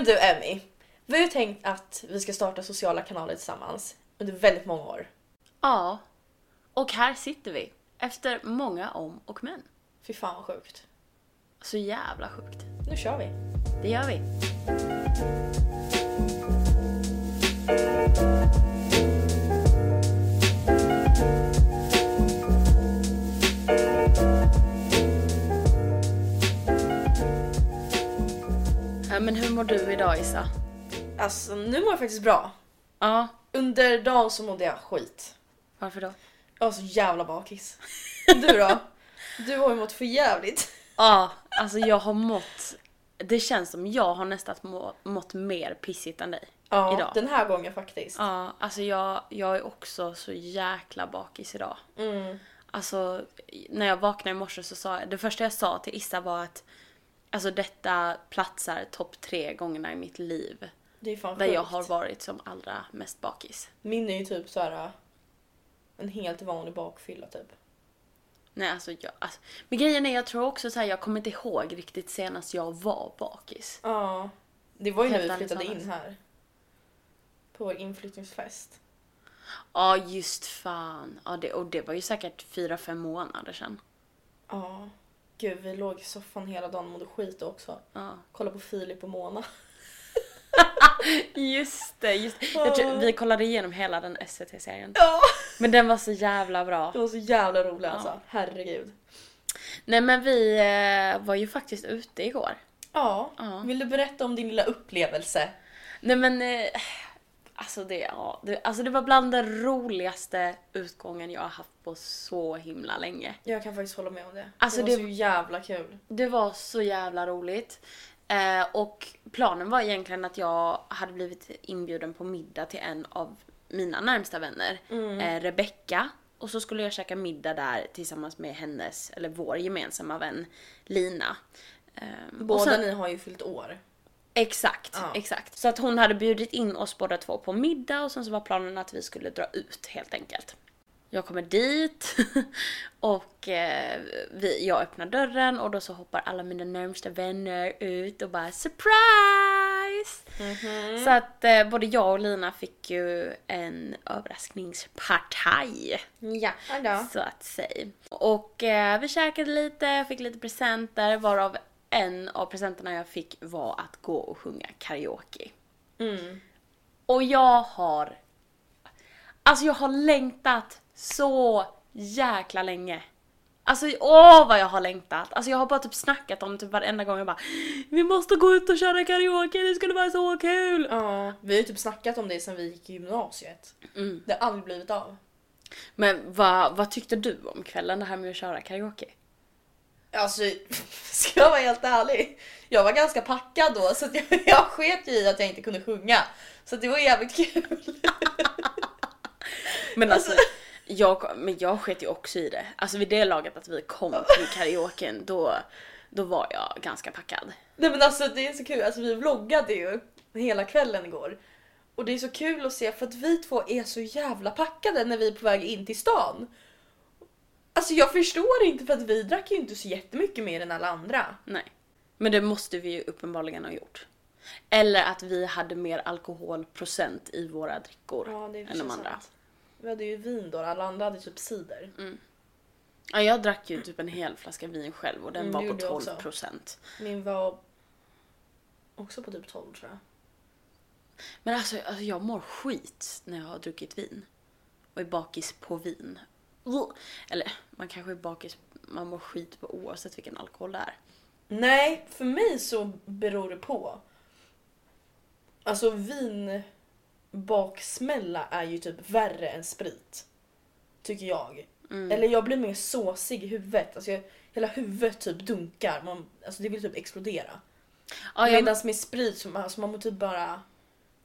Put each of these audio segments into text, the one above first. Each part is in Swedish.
Men du Emmy, vi har ju tänkt att vi ska starta sociala kanaler tillsammans under väldigt många år. Ja. Och här sitter vi. Efter många om och men. Fy fan vad sjukt. Så jävla sjukt. Nu kör vi. Det gör vi. Ja, men hur mår du idag Issa? Alltså nu mår jag faktiskt bra. Ja, Under dagen så mådde jag skit. varför då? Jag var så jävla bakis. Du då? Du har ju mått för jävligt. Ja, alltså jag har mått... Det känns som jag har nästan må, mått mer pissigt än dig Ja, idag. den här gången faktiskt. Ja, alltså jag, jag är också så jäkla bakis idag. Mm. Alltså, när jag vaknade i morse så sa jag, det första jag sa till Issa var att Alltså detta platsar topp tre gångerna i mitt liv Det är fan där sjukt. jag har varit som allra mest bakis. Min är ju typ så här en helt vanlig bakfylla typ. Nej alltså jag, alltså, men grejen är jag tror också så här, jag kommer inte ihåg riktigt senast jag var bakis. Ja. Det var ju när vi flyttade in här. På vår inflyttningsfest. Ja just fan. Ja, det, och det var ju säkert fyra fem månader sedan. Ja. Gud, vi låg i soffan hela dagen och mådde skit också. Ja. Kolla på Filip och Mona. Just det, just det. Jag tror, vi kollade igenom hela den SVT-serien. Ja! Men den var så jävla bra. Det var så jävla roligt Ja. alltså. Herregud. Nej men vi eh, var ju faktiskt ute igår. Ja. Ja. Vill du berätta om din lilla upplevelse? Nej men eh, alltså, det, ja, det, alltså det var bland den roligaste utgången jag har haft på så himla länge. Jag kan faktiskt hålla med om det. Alltså, det var det- så jävla kul. Det var så jävla roligt. Eh, och planen var egentligen att jag hade blivit inbjuden på middag till en av mina närmsta vänner, eh, Rebecca. Och så skulle jag käka middag där tillsammans med hennes, eller vår gemensamma vän Lina. Eh, Båda sen- ni har ju fyllt år. Exakt, Ja. exakt. Så att hon hade bjudit in oss båda två på middag och sen så var planen att vi skulle dra ut helt enkelt. Jag kommer dit och eh, vi, jag öppnar dörren och då så hoppar alla mina närmsta vänner ut och bara surprise! Så att eh, både jag och Lina fick ju en överraskningspartaj Ja, då. så att säga. Och eh, vi käkade lite, fick lite presenter varav en av presenterna jag fick var att gå och sjunga karaoke. Mm. Och jag har... Alltså jag har längtat så jäkla länge. Alltså åh vad jag har längtat. Alltså jag har bara typ snackat om typ varenda gång jag bara Vi måste gå ut och köra karaoke, det skulle vara så kul! Ja, vi har ju typ snackat om det sen vi gick i gymnasiet. Mm. Det har aldrig blivit av. Men vad, vad tyckte du om kvällen det här med att köra karaoke? Alltså, ska jag vara helt ärlig. Jag var ganska packad då så jag, jag sket ju i att jag inte kunde sjunga. Så det var jävligt kul. Men alltså, jag, men jag sket ju också i det. Alltså vid det laget att vi kom till karaoken då, då var jag ganska packad. Nej men alltså det är så kul, alltså vi vloggade ju hela kvällen igår. Och det är så kul att se för att vi två är så jävla packade när vi är på väg in till stan. Alltså jag förstår inte för att vi drack ju inte så jättemycket mer än alla andra. Nej. Men det måste vi ju uppenbarligen ha gjort. Eller att vi hade mer alkoholprocent i våra drickor Ja det är än de andra. sant. Vi hade ju vin då, alla andra hade typ cider. Ja, jag drack ju typ en hel flaska vin själv och den Mm, var på gjorde jag 12 också. procent. Min var också på typ 12 tror jag. Men alltså, alltså jag mår skit när jag har druckit vin. Och är bakis på vin. Eller man kanske är bakis, man mår skit på oavsett vilken alkohol det är. Nej, för mig så beror det på. Alltså vin baksmälla är ju typ värre än sprit. Tycker jag. Mm. Eller jag blir mer såsig i huvudet. Alltså jag, hela huvudet typ dunkar. Man, alltså det vill typ explodera. Ja, jag, Medan med sprit så man, alltså man mår typ bara...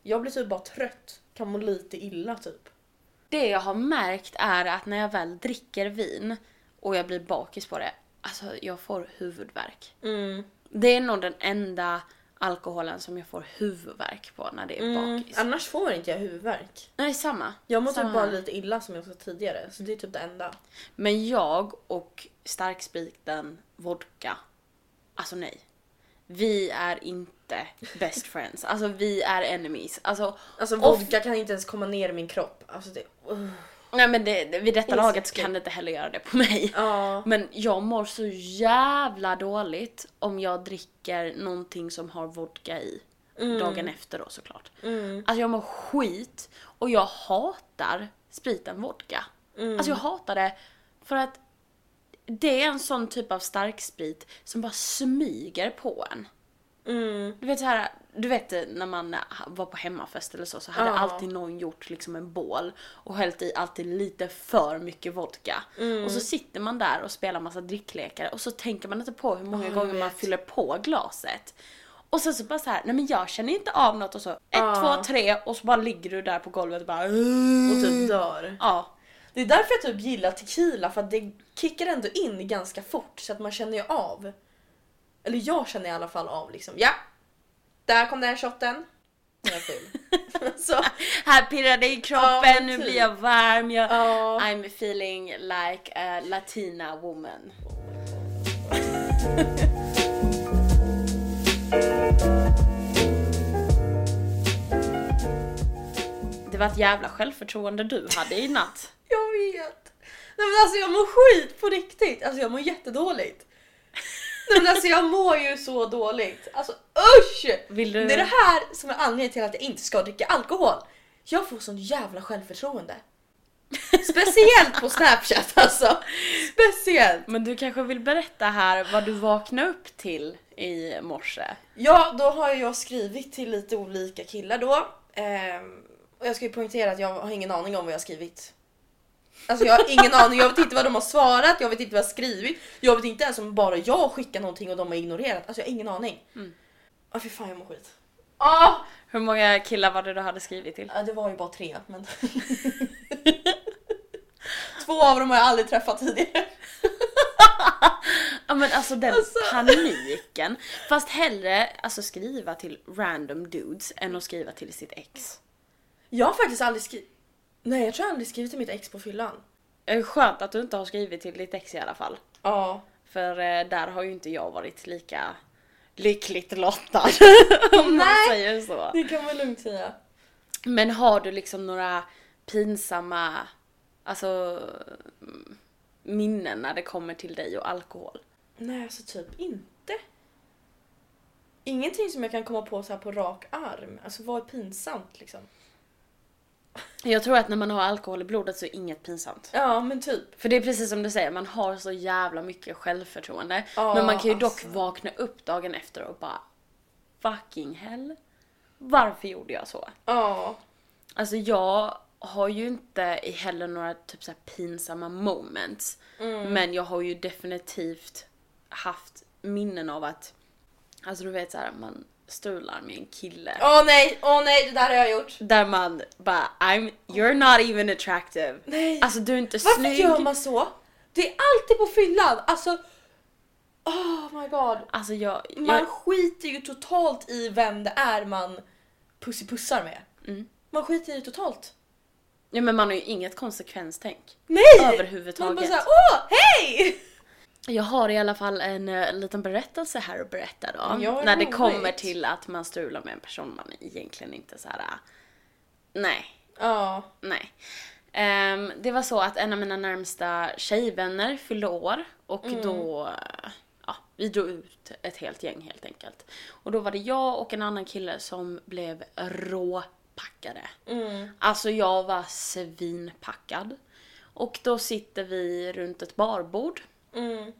Jag blir typ bara trött. Kan må lite illa typ. Det jag har märkt är att när jag väl dricker vin och jag blir bakis på det, alltså jag får huvudvärk. Det är nog den enda alkoholen som jag får huvudvärk på när det är Mm. bakis. Annars får inte jag huvudvärk. Nej, samma. Jag mår Samma typ bara lite illa som jag sa tidigare. Så det är typ det enda. Men jag och starkspriten, vodka, alltså nej. Vi är inte best friends. Alltså vi är enemies. Alltså, Alltså vodka kan inte ens komma ner i min kropp. Alltså det... Uh. nej men det, det- vid detta Det är laget så kan det inte heller göra det på mig. Ja. Men jag mår så jävla dåligt om jag dricker någonting som har vodka i. Dagen efter då såklart. Mm. Alltså jag mår skit och jag hatar spriten vodka. Mm. Alltså jag hatar det för att det är en sån typ av starksprit som bara smyger på en. Mm. Du vet så här, du vet när man var på hemmafest eller så så hade Ja. alltid någon gjort liksom en bål och hällt i alltid lite för mycket vodka. Mm. Och så sitter man där och spelar massa dricklekar och så tänker man inte på hur många jag gånger man fyller på glaset. Och sen så bara så här, nej men jag känner inte av något och så ett, Ja. två, tre och så bara ligger du där på golvet och bara Och typ dör. Ja. Det är därför jag typ gillar tequila för att det kickar ändå in ganska fort så att man känner ju av. Eller jag känner i alla fall av liksom. Ja, där kom den shotten. Jag är full. så, Här pirrar det i kroppen, Ja, nu typ. blir jag varm, jag, ja. I'm feeling like a latina woman. Det var ett jävla självförtroende du hade i natt. Jag vet. Nej men alltså jag mår skit på riktigt. Alltså jag mår jättedåligt. Nej men alltså jag mår ju så dåligt. Alltså usch! Vill du... Det är det här som är anledningen till att jag inte ska dricka alkohol. Jag får sån jävla självförtroende. Speciellt på snapchat alltså. Speciellt. Men du kanske vill berätta här vad du vaknade upp till i morse? Ja, då har jag skrivit till lite olika killar då. Ehm, och jag ska ju poängtera att jag har ingen aning om vad jag har skrivit. Alltså jag har ingen aning, jag vet inte vad de har svarat, jag vet inte vad jag har skrivit. Jag vet inte ens om bara jag skickar någonting och de har ignorerat. Alltså jag har ingen aning. Mm. Ja fy fan jag mår skit. Ah! Hur många killar var det du hade skrivit till? Ja, det var ju bara tre men... Två av dem har jag aldrig träffat tidigare. Ja men alltså den Alltså. paniken. Fast hellre alltså, skriva till random dudes än att skriva till sitt ex. Jag har faktiskt aldrig skrivit... Nej jag tror jag aldrig skrivit till mitt ex på fyllan. Eh, Skönt att du inte har skrivit till ditt ex i alla fall. Ja. För eh, där har ju inte jag varit lika lyckligt lottad. om man Nej. säger så. Det kan man lugnt säga. Men har du liksom några pinsamma alltså, minnen när det kommer till dig och alkohol? Nej, alltså typ inte. Ingenting som jag kan komma på så här på rak arm. Alltså vad är pinsamt liksom? Jag tror att när man har alkohol i blodet så är inget pinsamt. Ja, men typ. För det är precis som du säger, man har så jävla mycket självförtroende. Ja, men man kan ju dock alltså. vakna upp dagen efter och bara fucking hell. Varför gjorde jag så? Ja. Alltså jag har ju inte heller några typ så här pinsamma moments. Mm. Men jag har ju definitivt haft minnen av att, alltså du vet såhär man strular med en kille. Åh nej, åh nej, det där har jag gjort. Där man bara I'm, you're not even attractive. Nej. Alltså du är inte Varför snygg. gör man så? Det är alltid på fyllan. Alltså, oh my god. Alltså jag, Man jag skiter ju totalt i vem det är man pussipussar med. Mm. Man skiter det totalt. ja, men man har ju inget konsekvenstänk. Nej! Överhuvudtaget. Man bara såhär, åh, hej! Jag har i alla fall en, eh, liten berättelse här att berätta då. Ja, när det kommer till att man strular med en person man egentligen inte så här. äh, Nej, Ja. nej. Ehm, det var så att en av mina närmsta tjejvänner fyllde år och Mm. då, eh, ja, vi drog ut ett helt gäng helt enkelt. Och då var det jag och en annan kille som blev råpackade. Mm. Alltså jag var svinpackad. Och då sitter vi runt ett barbord Mm.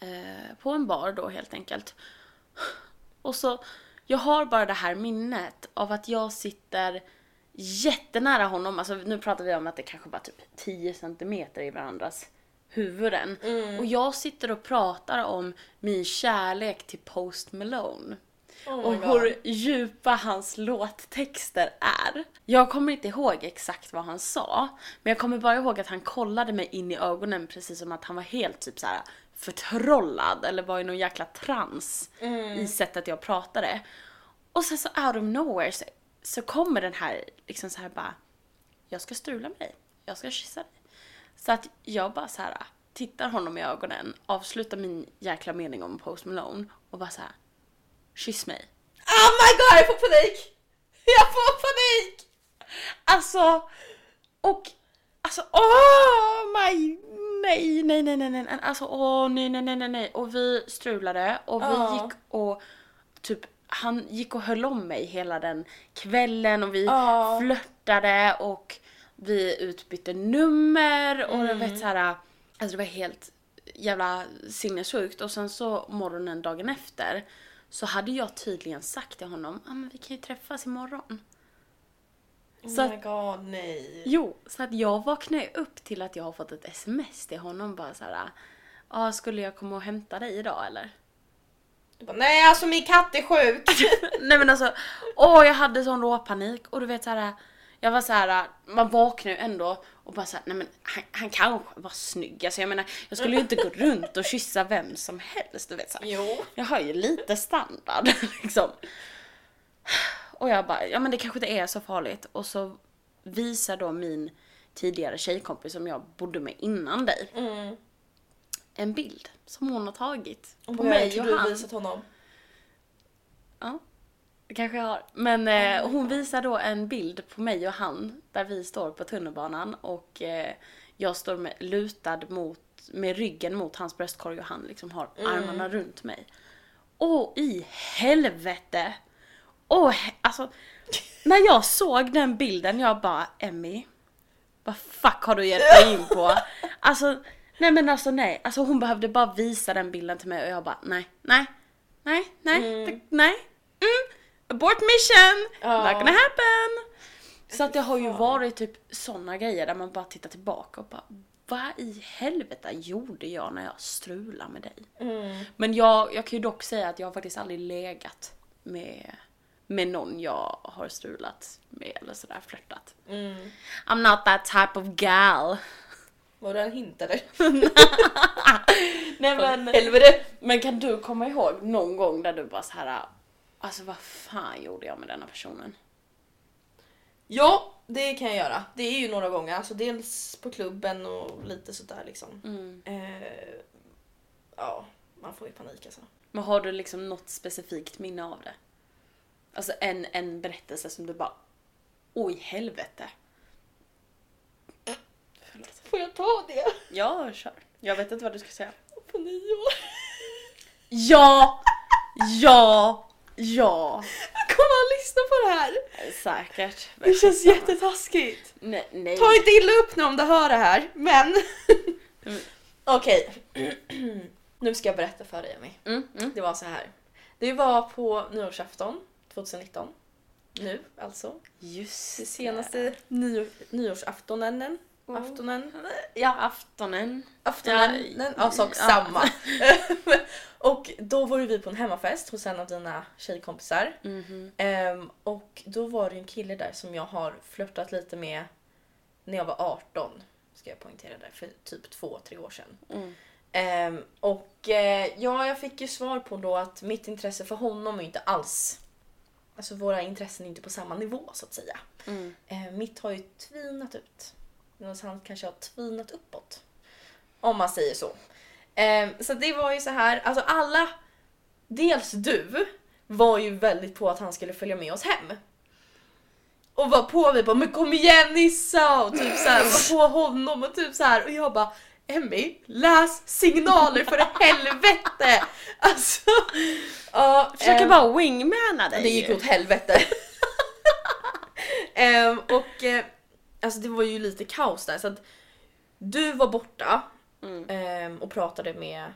eh, på en bar då helt enkelt. Och så, jag har bara det här minnet av att jag sitter jättenära honom, alltså nu pratar vi om att det kanske var typ 10 centimeter i varandras huvuden. Mm. Och jag sitter och pratar om min kärlek till Post Malone. Oh och God. hur djupa hans låttexter är. Jag kommer inte ihåg exakt vad han sa, men jag kommer bara ihåg att han kollade mig in i ögonen precis som att han var helt typ så här förtrollad eller var i någon jäkla trans i sättet jag pratade. Och sen så out of nowhere så, så kommer den här liksom så här bara jag ska strula med dig, jag ska kyssa dig. Så att jag bara så här tittar honom i ögonen, avslutar min jäkla mening om Post Malone och bara så här kyss mig. Oh my god jag får panik! Jag får panik! Alltså, och alltså åh my, nej, nej, nej, nej, nej, alltså åh nej, nej, nej, nej, nej. Och vi strulade och vi Ja. gick och typ, han gick och höll om mig hela den kvällen och vi Ja. flörtade och vi utbytte nummer och Mm. jag vet så här, alltså det var helt jävla sinnessjukt och sen så morgonen dagen efter så hade jag tydligen sagt till honom, ah, men vi kan ju träffas imorgon. Så oh att- my god nej. Jo, så att jag vaknade upp till att jag har fått ett sms till honom bara så här. Ja, skulle jag komma och hämta dig idag eller? Du bara, nej alltså min katt är sjuk. Nej men alltså, åh jag hade sån råpanik och du vet så här. Jag var så här, man vaknar ju ändå och bara såhär, nej men han, han kanske var snygg. Alltså jag menar, jag skulle ju inte gå runt och kyssa vem som helst. Du vet så här. jo. Jag har ju lite standard liksom. Och jag bara, ja men det kanske inte är så farligt. Och så visar då min tidigare tjejkompis som jag bodde med innan dig Mm. en bild som hon har tagit på Och mig och du han. visat honom? Ja, det kanske jag har. Men eh, hon visar då en bild på mig och han där vi står på tunnelbanan och eh, jag står med, lutad mot, med ryggen mot hans bröstkorg och han liksom har armarna runt mig. Åh i helvete! Åh, he- alltså när jag såg den bilden jag bara Emmy, vad fuck har du gett dig in på? Alltså, nej men alltså nej, alltså hon behövde bara visa den bilden till mig och jag bara nej, nej, nej, nej, det, nej, mm, abort mission, Ja. not gonna happen. Så att det har ju varit typ såna grejer där man bara tittar tillbaka och bara vad i helvete gjorde jag när jag strulade med dig? Mm. Men jag, jag kan ju dock säga att jag har faktiskt aldrig legat med, med någon jag har strulat med eller sådär flörtat. Mm. I'm not that type of gal. Var det en hint eller? Nej men, Helvete! men kan du komma ihåg någon gång där du bara så här. Alltså vad fan gjorde jag med denna personen? Ja, det kan jag göra. Det är ju några gånger. Alltså dels på klubben och lite sådär liksom. Mm. Eh, ja, man får ju panik alltså. Men har du liksom något specifikt minne av det? Alltså en, en berättelse som du bara Oj helvete. Förlåt. Får jag ta det? Ja, kör. Jag vet inte vad du ska säga. På nyår? Ja! Ja! Ja! Kommer han lyssna på det här? Säkert. Det känns jättetaskigt. Nej. nej. Ta inte illa upp nu om du hör det här, men... Mm. Okej. nu ska jag berätta för dig Emmy. Mm, mm. Det var så här. Det var på nyårsafton 2019. Nu alltså. Just Det senaste nyår, nyårsaftonen. Mm. Aftonen. Ja, aftonen. Aftonen. Ja, sak ja. samma. och då var vi på en hemmafest hos en av dina tjejkompisar. Mhm. Ehm, och då var det en kille där som jag har flörtat lite med när jag var 18. Ska jag poängtera där, för typ två, tre år sedan. Mm. Ehm, och eh, ja, jag fick ju svar på då att mitt intresse för honom är inte alls... Alltså våra intressen är inte på samma nivå så att säga. Mm. Eh, mitt har ju tvinat ut. Han kanske har tvinat uppåt. Om man säger så. Eh, så det var ju så här, alltså alla, dels du, var ju väldigt på att han skulle följa med oss hem. Och var på mig bara men kom igen Nissa och typ så här, var på honom och typ så här och jag bara Emmy, läs signaler för helvete! Alltså, ja, Försöker eh, bara wingmana dig. det gick åt helvete. Ehm, och eh, alltså det var ju lite kaos där så att du var borta Mm. ehm, och pratade med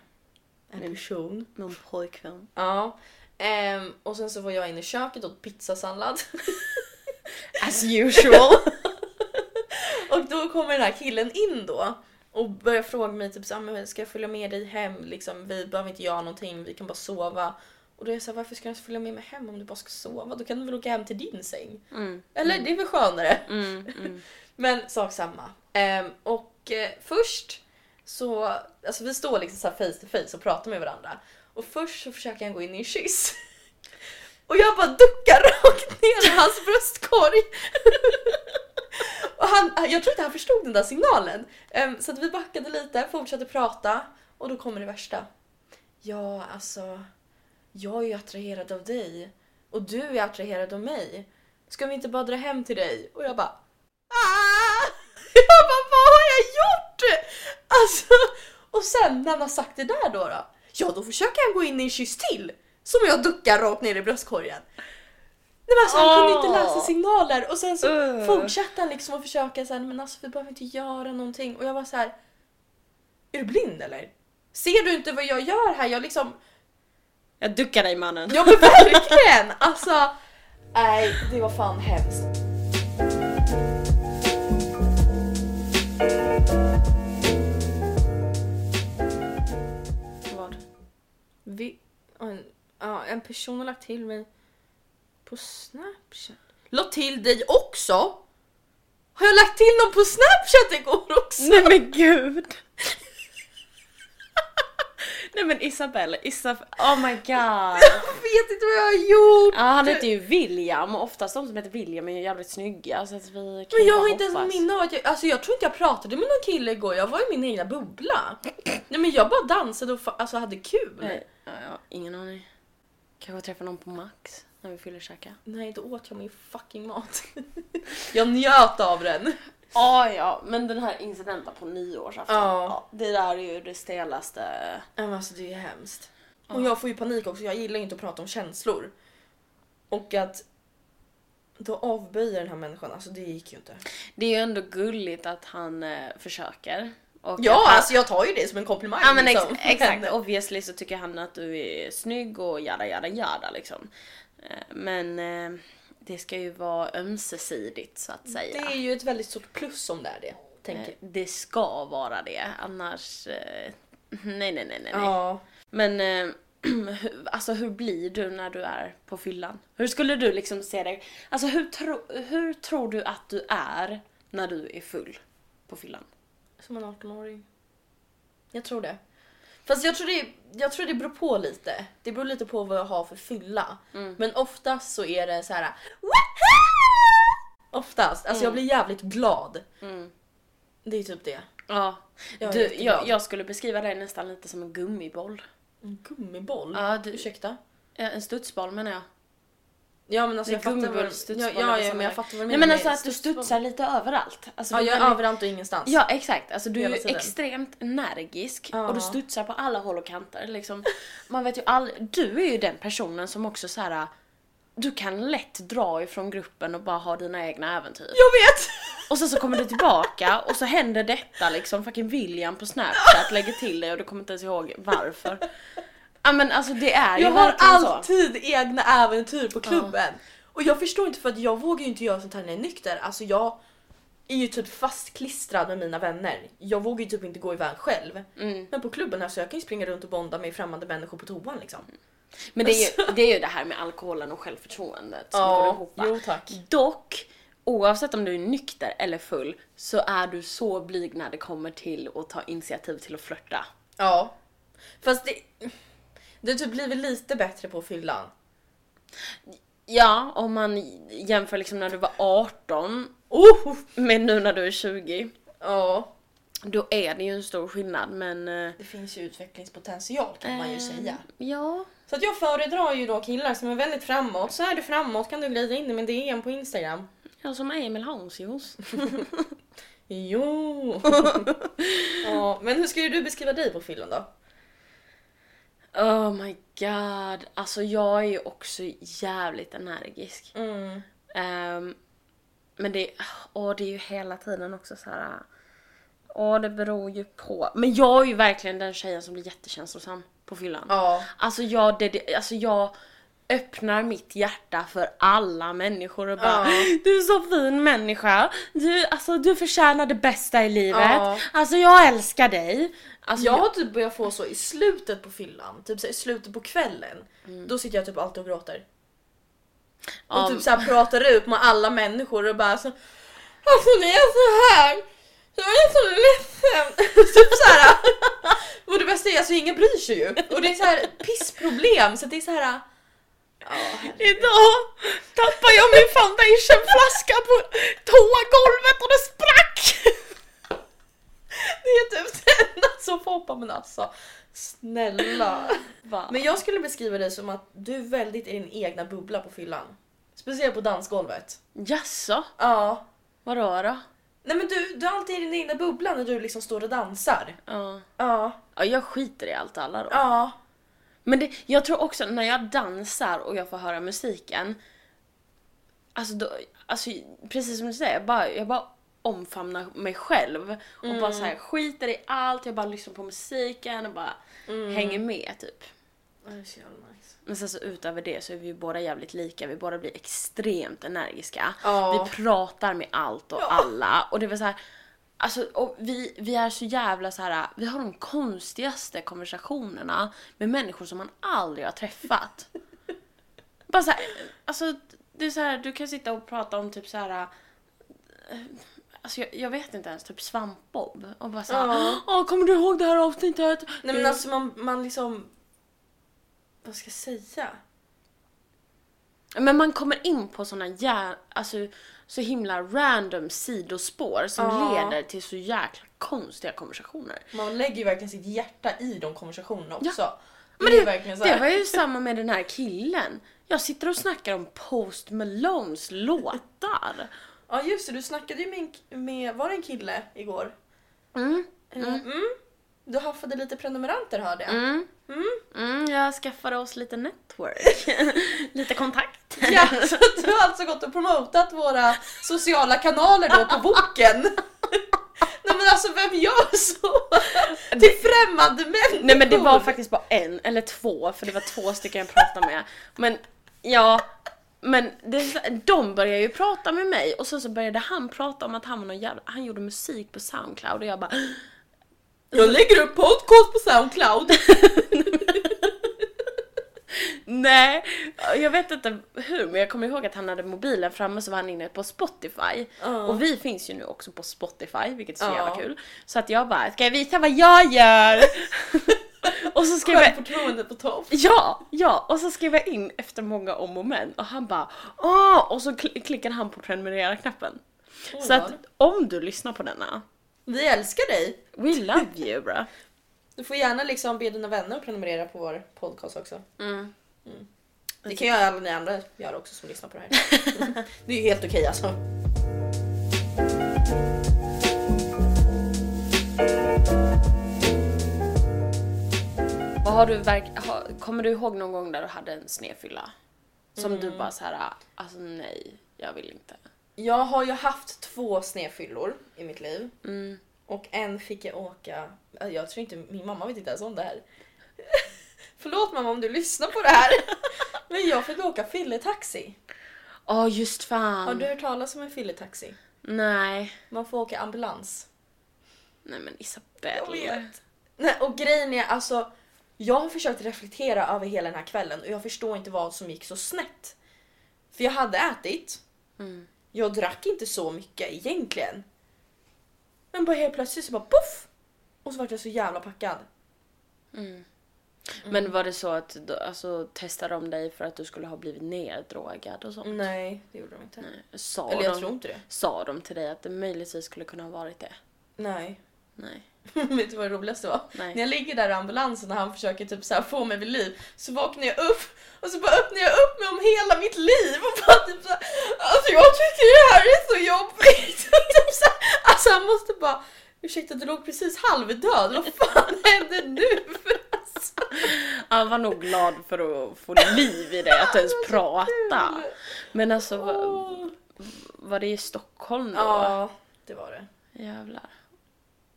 en Min- person. Min pojkvän. Ja. Ehm, och sen så var jag inne i köket och åt pizzasallad. As usual. och då kommer den här killen in då och börjar fråga mig typ så, ah, men ska jag följa med dig hem? Liksom, vi behöver inte göra någonting, vi kan bara sova. Och då är jag så här, varför ska jag följa med mig hem om du bara ska sova? Då kan du väl åka hem till din säng? Mm. Eller det är väl skönare? Mm. Mm. Men sak samma. Ehm, och eh, först så, alltså vi står liksom så här face to face och pratar med varandra. Och först så försöker han gå in i en kyss. Och jag bara duckar rakt ner i hans bröstkorg. och han, jag tror inte han förstod den där signalen. Ehm, så att vi backade lite, fortsatte prata och då kommer det värsta. Ja, alltså. Jag är ju attraherad av dig och du är attraherad av mig. Ska vi inte bara dra hem till dig? Och jag bara ah! Jag bara vad har jag gjort? Alltså, och sen när har sagt det där då, då ja då försöker han gå in i en kyss till som jag duckar rakt ner i bröstkorgen. Nej, men alltså, han kunde inte läsa signaler och sen så Uh. fortsatte han liksom att försöka sen men alltså vi behöver inte göra någonting och jag var så här. Är du blind eller? Ser du inte vad jag gör här? Jag liksom Jag duckar dig mannen. Ja men verkligen! Alltså, nej det var fan hemskt. Vad? Vi, en, ja, en person har lagt till mig på snapchat. La till dig också? Har jag lagt till någon på snapchat igår också? Nej men gud! Nej men Isabelle, Isabelle, oh my god! Jag vet inte vad jag har gjort! Ja, han heter ju William och oftast de som heter William är ju jävligt snygga så att vi kan Men jag bara har inte ens hoppas. minne av att jag, alltså jag tror inte jag pratade med någon kille igår, jag var i min egna bubbla. Nej men jag bara dansade och fa- alltså hade kul. Nej, ja, ja, ingen aning. Kanske träffa någon på Max när vi fyller käka. Nej, då åt jag min fucking mat. jag njöt av den. Ja, ja, men den här incidenten på nyårsafton. Ja. det där är ju det stelaste. Men alltså det är hemskt. Och jag får ju panik också, jag gillar ju inte att prata om känslor. Och att då avböjer den här människan, alltså det gick ju inte. Det är ju ändå gulligt att han eh, försöker. Och Ja, han, alltså jag tar ju det som en komplimang. Ja men ex- liksom. exakt, obviously så tycker han att du är snygg och jada jada jada liksom. Eh, Men eh, det ska ju vara ömsesidigt så att Det säga. är ju ett väldigt stort plus om det är det. Tänker Eh. Det ska vara det, annars... eh, Nej, nej, nej, nej. Ja. Men eh, alltså hur blir du när du är på fyllan? Hur skulle du liksom se dig? Alltså hur, tro, hur tror du att du är när du är full på fyllan? Som en 18-åring. Jag tror det. Fast jag tror det, jag tror det beror på lite. Det beror lite på vad jag har för fylla. Mm. Men oftast så är det så här. "Woohoo!" Oftast. Alltså jag blir jävligt glad. Mm. Det är typ det. Ja, Jag du, jag, jag skulle beskriva dig nästan lite som en gummiboll. En gummiboll? Ja, du- Ursäkta? En studsboll menar jag. Ja men alltså jag fattar vad, ja, ja, ja, men jag fattar vad du Nej menar. men alltså att du studsar lite överallt. Alltså, Ja, jag är överallt och ingenstans. Ja exakt, alltså du är ju extremt energisk Ja. och du studsar på alla håll och kanter. Liksom, man vet ju aldrig, du är ju den personen som också så här. Du kan lätt dra ifrån gruppen och bara ha dina egna äventyr. Jag vet! Och sen så kommer du tillbaka och så händer detta liksom, fucking William på snapchat lägger till dig och du kommer inte ens ihåg varför. Ja men alltså det är ju Jag har verkligen alltid egna äventyr på klubben. Och jag förstår inte för att jag vågar ju inte göra sånt här när jag är nykter. Alltså jag är ju typ fastklistrad med mina vänner. Jag vågar ju typ inte gå iväg själv. Mm. Men på klubben här så jag kan ju springa runt och bonda med främmande människor på toan liksom. Men det är, ju, det är ju det här med alkoholen och självförtroendet som går ihop. va? jo tack. Dock, oavsett om du är nykter eller full så är du så blyg när det kommer till att ta initiativ till att flörta. Ja. Fast det... Det har typ blivit lite bättre på fyllan. Ja, om man jämför liksom när du var 18 Oh! med nu när du är 20. Ja. Då är det ju en stor skillnad men... eh, Det finns ju utvecklingspotential kan man ju eh, säga. Ja. Så att jag föredrar ju då killar som är väldigt framåt. Så är du framåt kan du glida in i min DM på Instagram. Ja, som Emil Hansjos. Jo! ja, men hur skulle du beskriva dig på fyllan då? Oh my god. Alltså jag är ju också jävligt energisk. Mm. Ehm, men det, åh, det är ju hela tiden också så här. Åh, det beror ju på. Men jag är ju verkligen den tjejen som blir jättekänslosam på fyllan. Ja. Alltså jag, det, det, alltså jag öppnar mitt hjärta för alla människor och bara Ja. Du är så fin människa, du, alltså, du förtjänar det bästa i livet, Ja. alltså jag älskar dig. Alltså, Jag har typ börjat få så i slutet på fyllan, typ så i slutet på kvällen. Då sitter jag typ alltid och gråter. Och Ja, typ så pratar ut med alla människor och bara så Alltså det är så här. Jag är så ledsen. typ så här. Och det bästa är alltså ingen bryr sig ju. Och det är så här pissproblem så det är så här. Herregud. Idag tappade jag min foundationflaska på toagolvet och det sprack! det är typ det enda som får bara men alltså snälla. Va? Men jag skulle beskriva dig som att du är väldigt i din egna bubbla på fyllan. Speciellt på dansgolvet. Jaså? Ja. Vadå då? Nej men du, du är alltid i din egna bubbla när du liksom står och dansar. Ja. Ja. ja, jag skiter i allt alla då. Ja. Men det, jag tror också när jag dansar och jag får höra musiken, alltså, då, alltså precis som du säger, jag bara, jag bara omfamnar mig själv och bara så här, skiter i allt, jag bara lyssnar på musiken och bara hänger med typ. Nice. Men sen så utöver det så är vi båda jävligt lika, vi båda blir extremt energiska. Ja. Vi pratar med allt och alla och det var så här, Alltså, och vi, vi är så jävla så här. vi har de konstigaste konversationerna med människor som man aldrig har träffat. Bara så här, alltså det är så här, du kan sitta och prata om typ så här. eh, Alltså jag, jag vet inte ens, typ svampbob. Och bara såhär, Ja. åh kommer du ihåg det här avsnittet? Nej men alltså man, man liksom... Vad ska jag säga? Men man kommer in på såna jä... alltså så himla random sidospår som Ja. leder till så jäkla konstiga konversationer. Man lägger ju verkligen sitt hjärta i de konversationerna också. Men det det, var ju samma med den här killen. Jag sitter och snackar om Post Malones låtar. Ja just det, du snackade ju med, med var det en kille igår? Mm, Mm. Mm. Du haffade lite prenumeranter hörde jag. mm, Mm. mm, jag skaffade oss lite network. lite kontakt. Ja, så du har alltså gått och promotat våra sociala kanaler då på boken. Nej men alltså vem gör så? Till främmande människor! Nej men det var faktiskt bara en eller två för det var två stycken jag pratade med. Men ja, men det, de började ju prata med mig och sen så började han prata om att han var någon jävla, han gjorde musik på Soundcloud och jag bara Jag lägger upp podcast på Soundcloud. Nej, jag vet inte hur men jag kommer ihåg att han hade mobilen framme så var han inne på Spotify. Ja. Och vi finns ju nu också på Spotify vilket är så Ja. jävla kul. Så att jag bara, ska jag visa vad jag gör? och så skrev jag Självförtroendet på topp. Ja, ja, och så skrev jag in efter många om och men och han bara åh och så kl- klickade han på prenumerera-knappen. Så att om du lyssnar på denna, Vi älskar dig. we love you bro. Du får gärna liksom be dina vänner att prenumerera på vår podcast också. Mm. Det kan ju alla ni andra göra också som lyssnar på det här. det är ju helt okej alltså. Vad har du verk- ha, kommer du ihåg någon gång där du hade en snedfylla? Som du bara så här, alltså nej, jag vill inte. Jag har ju haft två snedfyllor i mitt liv. Mm. Och en fick jag åka... Jag tror inte min mamma vet inte ens om det här. Förlåt mamma om du lyssnar på det här. Men jag fick åka fylletaxi. Åh just fan. Har du hört talas om en fylletaxi? Nej. Man får åka ambulans. Nej men Isabelle. Jag vet. Nej, och grejen är alltså, jag har försökt reflektera över hela den här kvällen och jag förstår inte vad som gick så snett. För jag hade ätit, Mm. Jag drack inte så mycket egentligen. Men bara helt plötsligt så bara poff! Och så var jag så jävla packad. Mm. Men var det så att alltså, testade de dig för att du skulle ha blivit neddrogad och sånt? Nej, det gjorde de inte. Nej. Sa, Eller jag de, tror inte det. sa de till dig att det möjligtvis skulle kunna ha varit det? Nej. Nej. Vet du vad det roligaste var? Nej. När jag ligger där i ambulansen och han försöker typ så få mig vid liv så vaknar jag upp och så bara öppnar jag upp mig om hela mitt liv och bara typ så här, Alltså jag tycker det här är så jobbigt. typ så här, alltså han måste bara Ursäkta du låg precis halvdöd, vad fan hände nu? Alltså, Han var nog glad för att få liv i dig, att ens prata. Men alltså, var det i Stockholm då? Ja, det var det. Jävlar.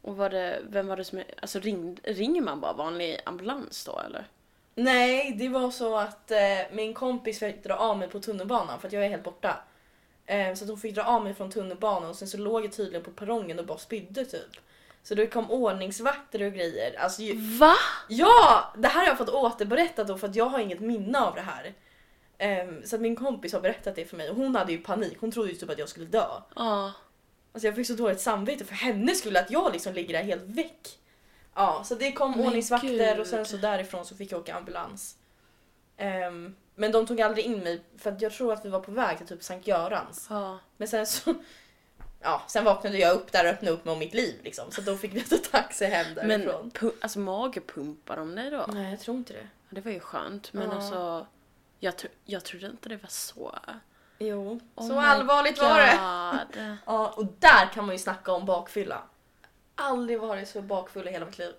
Och var det, vem var det som, alltså ring, ringer man bara vanlig ambulans då eller? Nej, det var så att eh, min kompis fick dra av mig på tunnelbanan för att jag är helt borta. Eh, så att hon fick dra av mig från tunnelbanan och sen så låg jag tydligen på perrongen och bara spydde typ. Så det kom ordningsvakter och grejer. Alltså, ju, Va? ja! Det här har jag fått återberättat då för att jag har inget minne av det här. Eh, så att min kompis har berättat det för mig och hon hade ju panik. Hon trodde ju typ att jag skulle dö. Ja. Alltså jag fick så dåligt samvete för hennes skull att jag liksom ligger där helt väck. Ja, så det kom Men ordningsvakter gud. och sen så därifrån så fick jag åka ambulans. Ehm, men de tog aldrig in mig för att jag tror att vi var på väg till typ Sankt Görans. Ja. Men sen så... ja, sen vaknade jag upp där och öppnade upp mig om mitt liv liksom. Så då fick vi ta taxi hem Men därifrån. pu- alltså magepumpar de dig då? Nej, jag tror inte det. Ja, Det var ju skönt men Ja. alltså jag, tro- jag trodde inte det var så... Jo, Oh så allvarligt var det. God. Ja, och där kan man ju snacka om bakfylla. Aldrig varit så bakfull i hela mitt liv.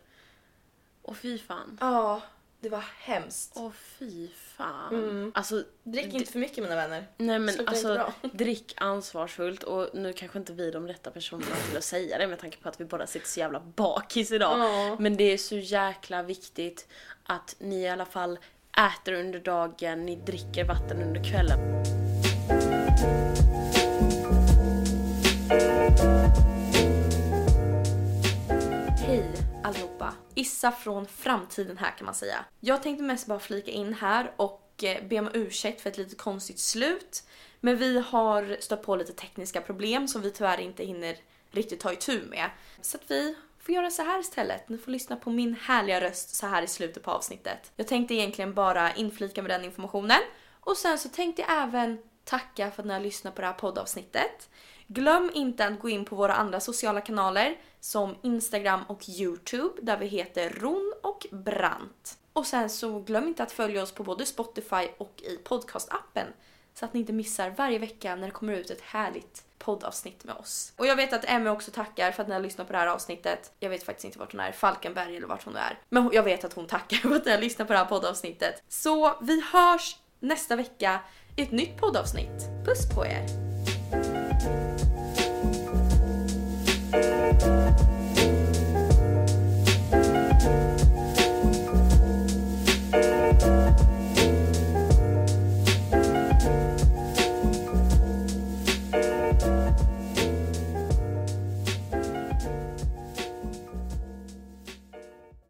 Åh fy fan. Ja, det var hemskt. Åh fy fan. Mm. Alltså, Drick inte för mycket mina vänner. nej men alltså drick ansvarsfullt och nu kanske inte vi är de rätta personerna till att säga det med tanke på att vi båda sitter så jävla bakis idag. Ja. Men det är så jäkla viktigt att ni i alla fall äter under dagen, ni dricker vatten under kvällen. Hej allihopa! Issa från framtiden här kan man säga. Jag tänkte mest bara flika in här och eh, be om ursäkt för ett lite konstigt slut. Men vi har stött på lite tekniska problem som vi tyvärr inte hinner riktigt ta itu med. Så att vi får göra så här istället. Ni får lyssna på min härliga röst så här i slutet på avsnittet. Jag tänkte egentligen bara inflika med den informationen. Och sen så tänkte jag även tacka för att ni har lyssnat på det här poddavsnittet. Glöm inte att gå in på våra andra sociala kanaler som Instagram och Youtube där vi heter Ron och Brant. Och sen så glöm inte att följa oss på både Spotify och i podcastappen så att ni inte missar varje vecka när det kommer ut ett härligt poddavsnitt med oss. Och jag vet att Emmy också tackar för att ni har lyssnat på det här avsnittet. Jag vet faktiskt inte vart hon är, Falkenberg eller vart hon är. Men jag vet att hon tackar för att ni har lyssnat på det här poddavsnittet. Så vi hörs nästa vecka i ett nytt poddavsnitt. Puss på er!